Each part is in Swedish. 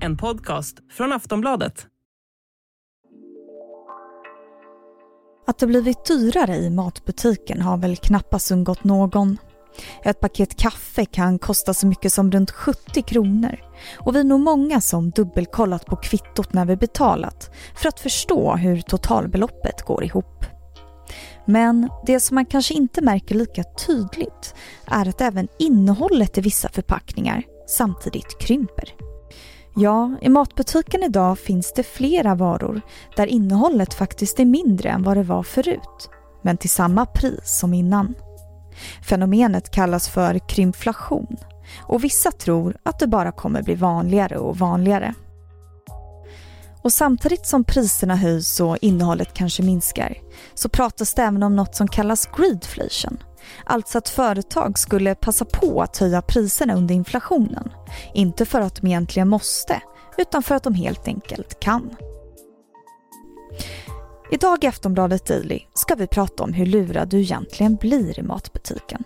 En podcast från Aftonbladet. Att det blivit dyrare i matbutiken har väl knappast undgått någon. Ett paket kaffe kan kosta så mycket som runt 70 kronor och vi är nog många som dubbelkollat på kvittot när vi betalat för att förstå hur totalbeloppet går ihop. Men det som man kanske inte märker lika tydligt är att även innehållet i vissa förpackningar samtidigt krymper. Ja, i matbutiken idag finns det flera varor där innehållet faktiskt är mindre än vad det var förut, men till samma pris som innan. Fenomenet kallas för krympflation och vissa tror att det bara kommer bli vanligare och vanligare. Och samtidigt som priserna höjs och innehållet kanske minskar så pratas det även om något som kallas greedflation. Alltså att företag skulle passa på att höja priserna under inflationen. Inte för att de egentligen måste, utan för att de helt enkelt kan. Idag i Aftonbladet Daily ska vi prata om hur lurad du egentligen blir i matbutiken.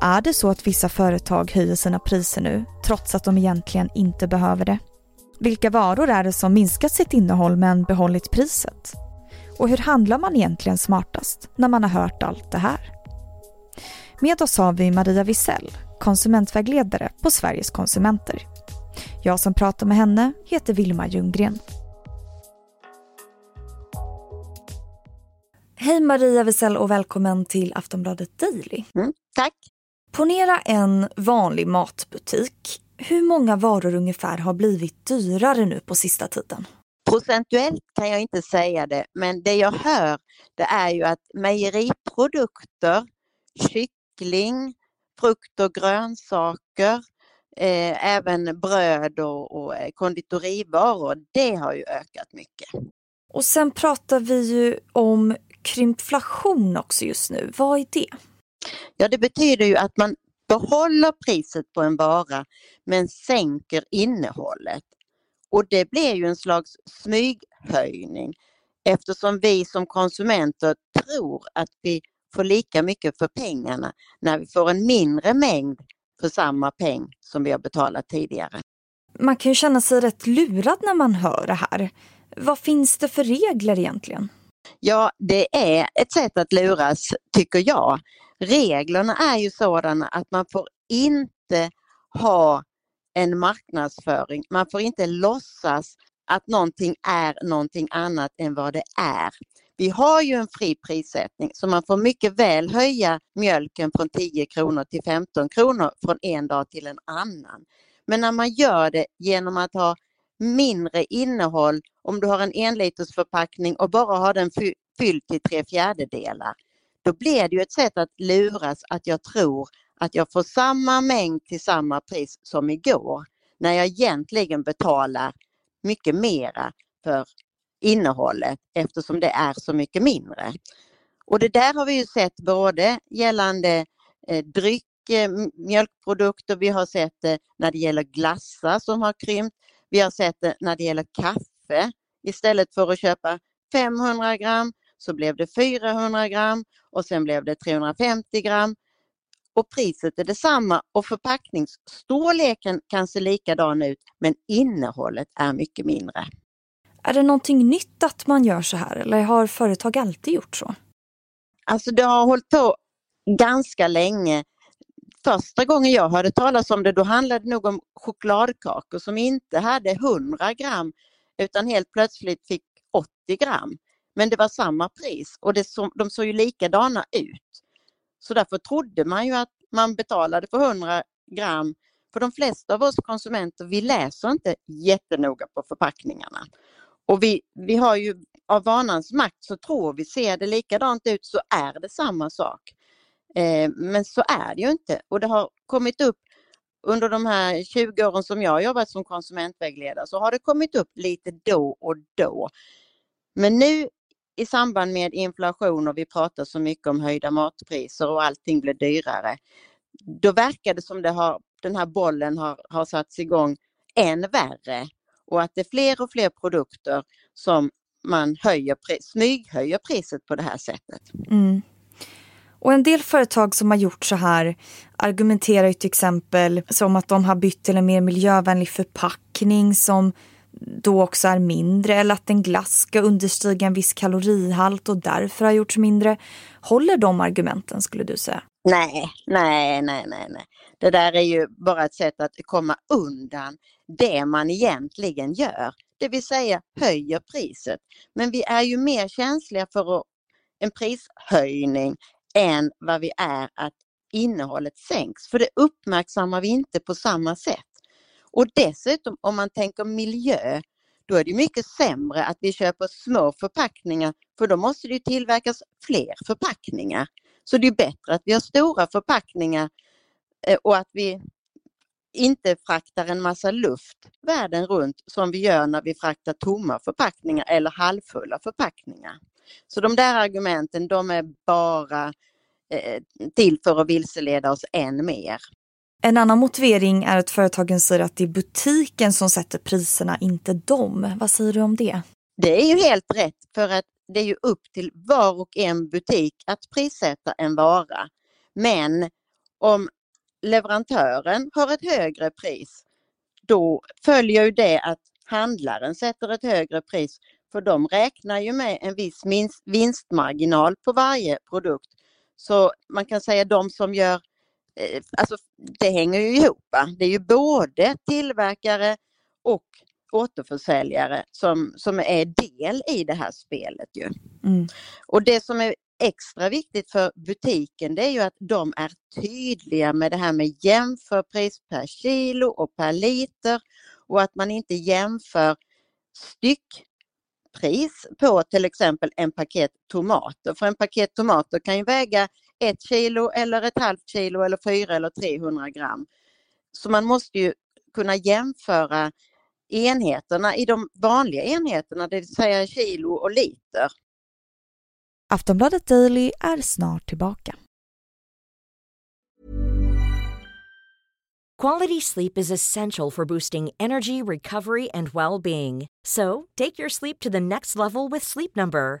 Är det så att vissa företag höjer sina priser nu trots att de egentligen inte behöver det? Vilka varor är det som minskat sitt innehåll men behållit priset? Och hur handlar man egentligen smartast när man har hört allt det här? Med oss har vi Maria Wisell, konsumentvägledare på Sveriges konsumenter. Jag som pratar med henne heter Vilma Ljunggren. Hej Maria Wisell och välkommen till Aftonbladet Daily. Mm, tack. Ponera en vanlig matbutik. Hur många varor ungefär har blivit dyrare nu på sista tiden? Procentuellt kan jag inte säga det, men det jag hör det är ju att mejeriprodukter, kyckling, frukt och grönsaker, eh, även bröd och, och eh, konditorivaror, det har ju ökat mycket. Och sen pratar vi ju om krympflation också just nu. Vad är det? Ja, det betyder ju att man behåller priset på en vara men sänker innehållet. Och det blir ju en slags smyghöjning eftersom vi som konsumenter tror att vi får lika mycket för pengarna när vi får en mindre mängd för samma peng som vi har betalat tidigare. Man kan ju känna sig rätt lurad när man hör det här. Vad finns det för regler egentligen? Ja, det är ett sätt att luras, tycker jag. Reglerna är ju sådana att man får inte ha en marknadsföring. Man får inte låtsas att någonting är någonting annat än vad det är. Vi har ju en fri prissättning så man får mycket väl höja mjölken från 10 kronor till 15 kronor från en dag till en annan. Men när man gör det genom att ha mindre innehåll, om du har en enliters förpackning och bara har den fylld till tre fjärdedelar, då blir det ju ett sätt att luras att jag tror att jag får samma mängd till samma pris som igår, när jag egentligen betalar mycket mera för innehållet eftersom det är så mycket mindre. Och det där har vi ju sett både gällande eh, dryck, eh, mjölkprodukter, vi har sett det när det gäller glassar som har krympt, vi har sett det när det gäller kaffe. Istället för att köpa 500 gram så blev det 400 gram och sen blev det 350 gram. Och priset är detsamma och förpackningsstorleken kan se likadan ut men innehållet är mycket mindre. Är det någonting nytt att man gör så här eller har företag alltid gjort så? Alltså det har hållit på ganska länge. Första gången jag hörde talas om det då handlade det nog om chokladkakor som inte hade 100 gram utan helt plötsligt fick 80 gram. Men det var samma pris och det så, de såg ju likadana ut. Så därför trodde man ju att man betalade för 100 gram. För de flesta av oss konsumenter, vi läser inte jättenoga på förpackningarna. Och vi, vi har ju av vanans makt så tror vi, ser det likadant ut så är det samma sak. Eh, men så är det ju inte och det har kommit upp under de här 20 åren som jag har jobbat som konsumentvägledare så har det kommit upp lite då och då. Men nu i samband med inflation och vi pratar så mycket om höjda matpriser och allting blir dyrare. Då verkar det som det har, den här bollen har, har satts igång än värre och att det är fler och fler produkter som man höjer, smyghöjer priset på det här sättet. Mm. Och en del företag som har gjort så här argumenterar ju till exempel som att de har bytt till en mer miljövänlig förpackning som då också är mindre eller att en glass ska understiga en viss kalorihalt och därför har gjorts mindre. Håller de argumenten skulle du säga? Nej, nej, nej, nej, nej. Det där är ju bara ett sätt att komma undan det man egentligen gör, det vill säga höjer priset. Men vi är ju mer känsliga för en prishöjning än vad vi är att innehållet sänks, för det uppmärksammar vi inte på samma sätt. Och dessutom om man tänker miljö, då är det mycket sämre att vi köper små förpackningar för då måste det tillverkas fler förpackningar. Så det är bättre att vi har stora förpackningar eh, och att vi inte fraktar en massa luft världen runt som vi gör när vi fraktar tomma förpackningar eller halvfulla förpackningar. Så de där argumenten de är bara eh, till för att vilseleda oss än mer. En annan motivering är att företagen säger att det är butiken som sätter priserna, inte dem. Vad säger du om det? Det är ju helt rätt för att det är ju upp till var och en butik att prissätta en vara. Men om leverantören har ett högre pris, då följer ju det att handlaren sätter ett högre pris för de räknar ju med en viss vinstmarginal på varje produkt. Så man kan säga de som gör, alltså det hänger ju ihop. Det är ju både tillverkare och återförsäljare som, som är del i det här spelet. Ju. Mm. Och det som är extra viktigt för butiken det är ju att de är tydliga med det här med jämförpris per kilo och per liter och att man inte jämför styckpris på till exempel en paket tomater. För en paket tomater kan ju väga ett kilo eller ett halvt kilo eller fyra eller 300 gram. Så man måste ju kunna jämföra enheterna i de vanliga enheterna, det vill säga kilo och liter. Aftonbladet Daily är snart tillbaka. Quality sleep is essential for boosting energy, recovery and well-being. So, take your sleep to the next level with Sleep Number.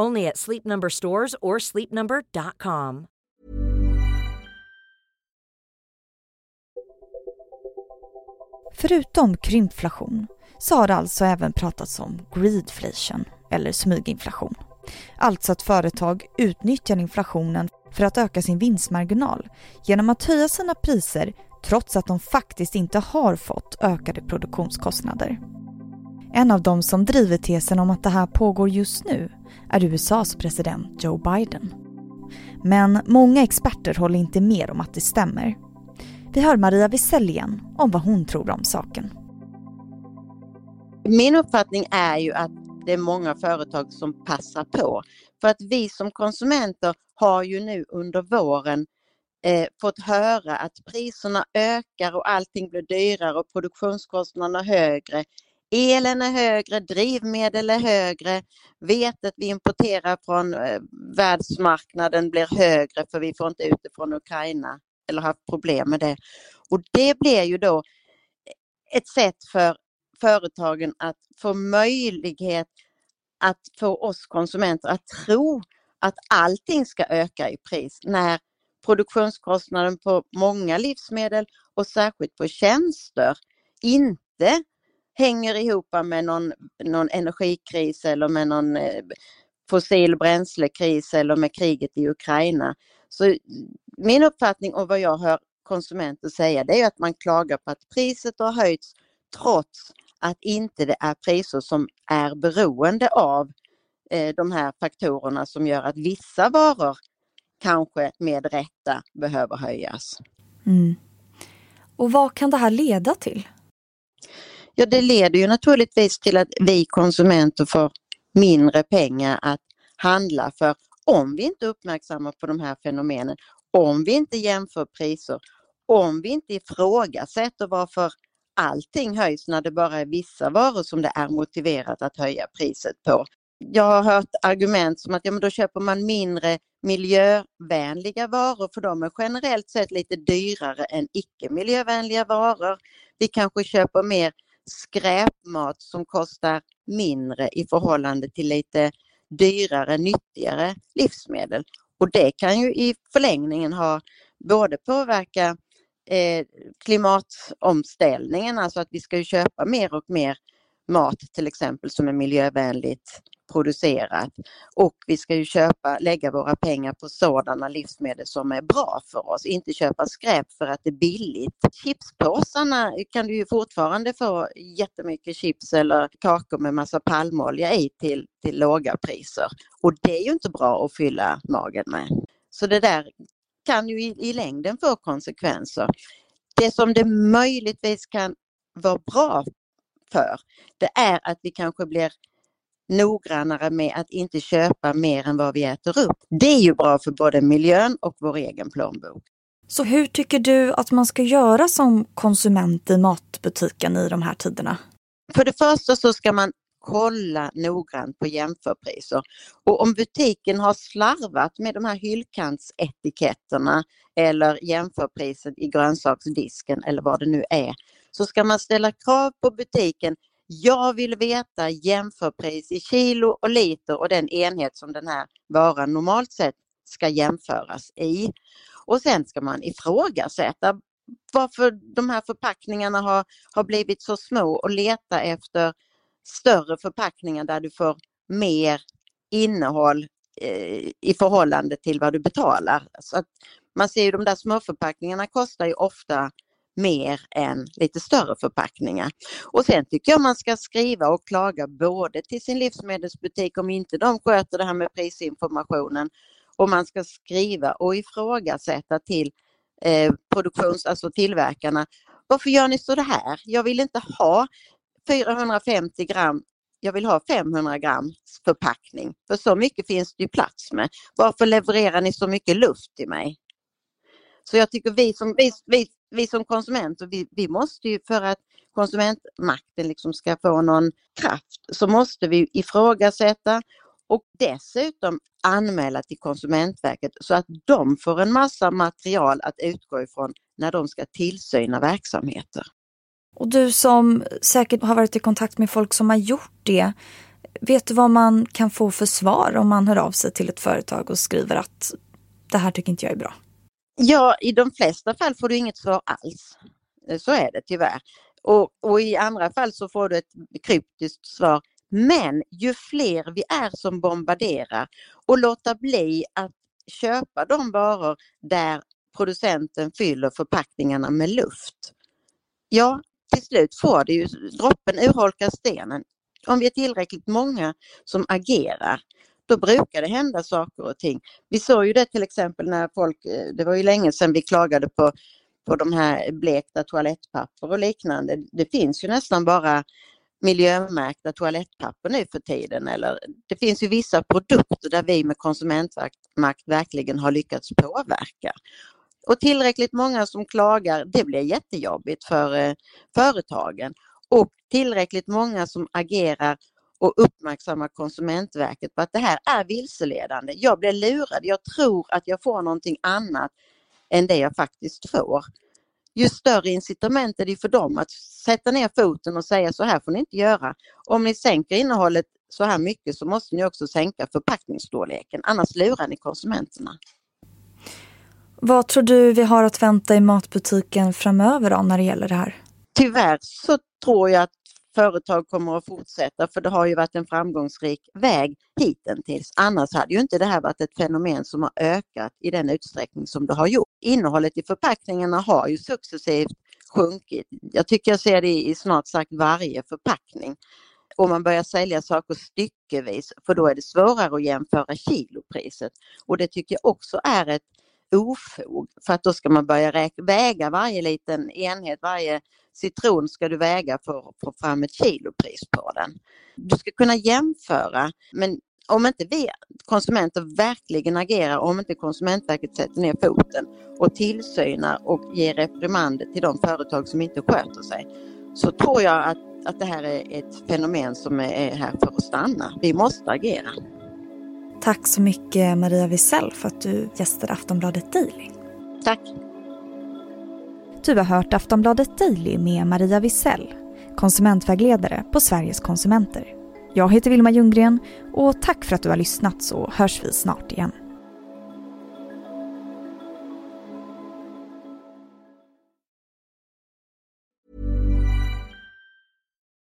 Only at Sleep Number stores or sleepnumber.com. Förutom krympflation så har det alltså även pratats om greedflation eller smyginflation. Alltså att företag utnyttjar inflationen för att öka sin vinstmarginal genom att höja sina priser trots att de faktiskt inte har fått ökade produktionskostnader. En av dem som driver tesen om att det här pågår just nu är USAs president Joe Biden. Men många experter håller inte med om att det stämmer. Vi hör Maria Wisell igen om vad hon tror om saken. Min uppfattning är ju att det är många företag som passar på. För att vi som konsumenter har ju nu under våren eh, fått höra att priserna ökar och allting blir dyrare och produktionskostnaderna högre Elen är högre, drivmedel är högre, vetet vi importerar från eh, världsmarknaden blir högre för vi får inte ut det från Ukraina eller haft problem med det. Och det blir ju då ett sätt för företagen att få möjlighet att få oss konsumenter att tro att allting ska öka i pris när produktionskostnaden på många livsmedel och särskilt på tjänster inte hänger ihop med någon, någon energikris eller med någon eh, fossil bränslekris eller med kriget i Ukraina. Så min uppfattning och vad jag hör konsumenter säga det är att man klagar på att priset har höjts trots att inte det är priser som är beroende av eh, de här faktorerna som gör att vissa varor kanske med rätta behöver höjas. Mm. Och vad kan det här leda till? Ja, det leder ju naturligtvis till att vi konsumenter får mindre pengar att handla för om vi inte uppmärksammar på de här fenomenen. om vi inte jämför priser, om vi inte ifrågasätter varför allting höjs när det bara är vissa varor som det är motiverat att höja priset på. Jag har hört argument som att ja, men då köper man mindre miljövänliga varor för de är generellt sett lite dyrare än icke miljövänliga varor. Vi kanske köper mer skräpmat som kostar mindre i förhållande till lite dyrare, nyttigare livsmedel. Och det kan ju i förlängningen ha både påverka eh, klimatomställningen, alltså att vi ska köpa mer och mer mat till exempel som är miljövänligt producerat. Och vi ska ju köpa, lägga våra pengar på sådana livsmedel som är bra för oss, inte köpa skräp för att det är billigt. Chipspåsarna kan du ju fortfarande få jättemycket chips eller kakor med massa palmolja i till, till låga priser. Och det är ju inte bra att fylla magen med. Så det där kan ju i, i längden få konsekvenser. Det som det möjligtvis kan vara bra för, det är att vi kanske blir noggrannare med att inte köpa mer än vad vi äter upp. Det är ju bra för både miljön och vår egen plånbok. Så hur tycker du att man ska göra som konsument i matbutiken i de här tiderna? För det första så ska man kolla noggrant på jämförpriser. Och om butiken har slarvat med de här hyllkantsetiketterna eller jämförpriset i grönsaksdisken eller vad det nu är, så ska man ställa krav på butiken. Jag vill veta jämförpris i kilo och liter och den enhet som den här varan normalt sett ska jämföras i. Och sen ska man ifrågasätta varför de här förpackningarna har, har blivit så små och leta efter större förpackningar där du får mer innehåll eh, i förhållande till vad du betalar. Så att man ser ju de där små förpackningarna kostar ju ofta mer än lite större förpackningar. Och sen tycker jag man ska skriva och klaga både till sin livsmedelsbutik om inte de sköter det här med prisinformationen och man ska skriva och ifrågasätta till eh, produktions, alltså tillverkarna. Varför gör ni så det här? Jag vill inte ha 450 gram, jag vill ha 500 gram förpackning. För så mycket finns det ju plats med. Varför levererar ni så mycket luft till mig? Så jag tycker vi som, vi, vi, vi som konsumenter, vi, vi måste ju för att konsumentmakten liksom ska få någon kraft så måste vi ifrågasätta och dessutom anmäla till Konsumentverket så att de får en massa material att utgå ifrån när de ska tillsyna verksamheter. Och du som säkert har varit i kontakt med folk som har gjort det, vet du vad man kan få för svar om man hör av sig till ett företag och skriver att det här tycker inte jag är bra? Ja, i de flesta fall får du inget svar alls. Eh, så är det tyvärr. Och, och i andra fall så får du ett kryptiskt svar. Men ju fler vi är som bombarderar och låta bli att köpa de varor där producenten fyller förpackningarna med luft. Ja, till slut får det ju, droppen urholkar stenen. Om vi är tillräckligt många som agerar då brukar det hända saker och ting. Vi såg ju det till exempel när folk, eh, det var ju länge sedan vi klagade på, på de här blekta toalettpapper och liknande. Det finns ju nästan bara miljömärkta toalettpapper nu för tiden. Eller, det finns ju vissa produkter där vi med konsumentmakt verkligen har lyckats påverka. Och tillräckligt många som klagar, det blir jättejobbigt för eh, företagen. Och tillräckligt många som agerar och uppmärksamma Konsumentverket på att det här är vilseledande. Jag blir lurad, jag tror att jag får någonting annat än det jag faktiskt får. Ju större incitament är det för dem att sätta ner foten och säga så här får ni inte göra. Om ni sänker innehållet så här mycket så måste ni också sänka förpackningsstorleken, annars lurar ni konsumenterna. Vad tror du vi har att vänta i matbutiken framöver då när det gäller det här? Tyvärr så tror jag att företag kommer att fortsätta för det har ju varit en framgångsrik väg hittills. Annars hade ju inte det här varit ett fenomen som har ökat i den utsträckning som det har gjort. Innehållet i förpackningarna har ju successivt sjunkit. Jag tycker jag ser det i snart sagt varje förpackning. Och man börjar sälja saker styckevis för då är det svårare att jämföra kilopriset. Och det tycker jag också är ett ofog för att då ska man börja väga varje liten enhet, varje citron ska du väga för att få fram ett kilopris på den. Du ska kunna jämföra men om inte vi konsumenter verkligen agerar, om inte Konsumentverket sätter ner foten och tillsynar och ger reprimander till de företag som inte sköter sig, så tror jag att, att det här är ett fenomen som är här för att stanna. Vi måste agera. Tack så mycket Maria Wisell för att du gästade Aftonbladet Daily. Tack. Du har hört Aftonbladet Daily med Maria Wisell, konsumentvägledare på Sveriges konsumenter. Jag heter Vilma Ljunggren och tack för att du har lyssnat så hörs vi snart igen.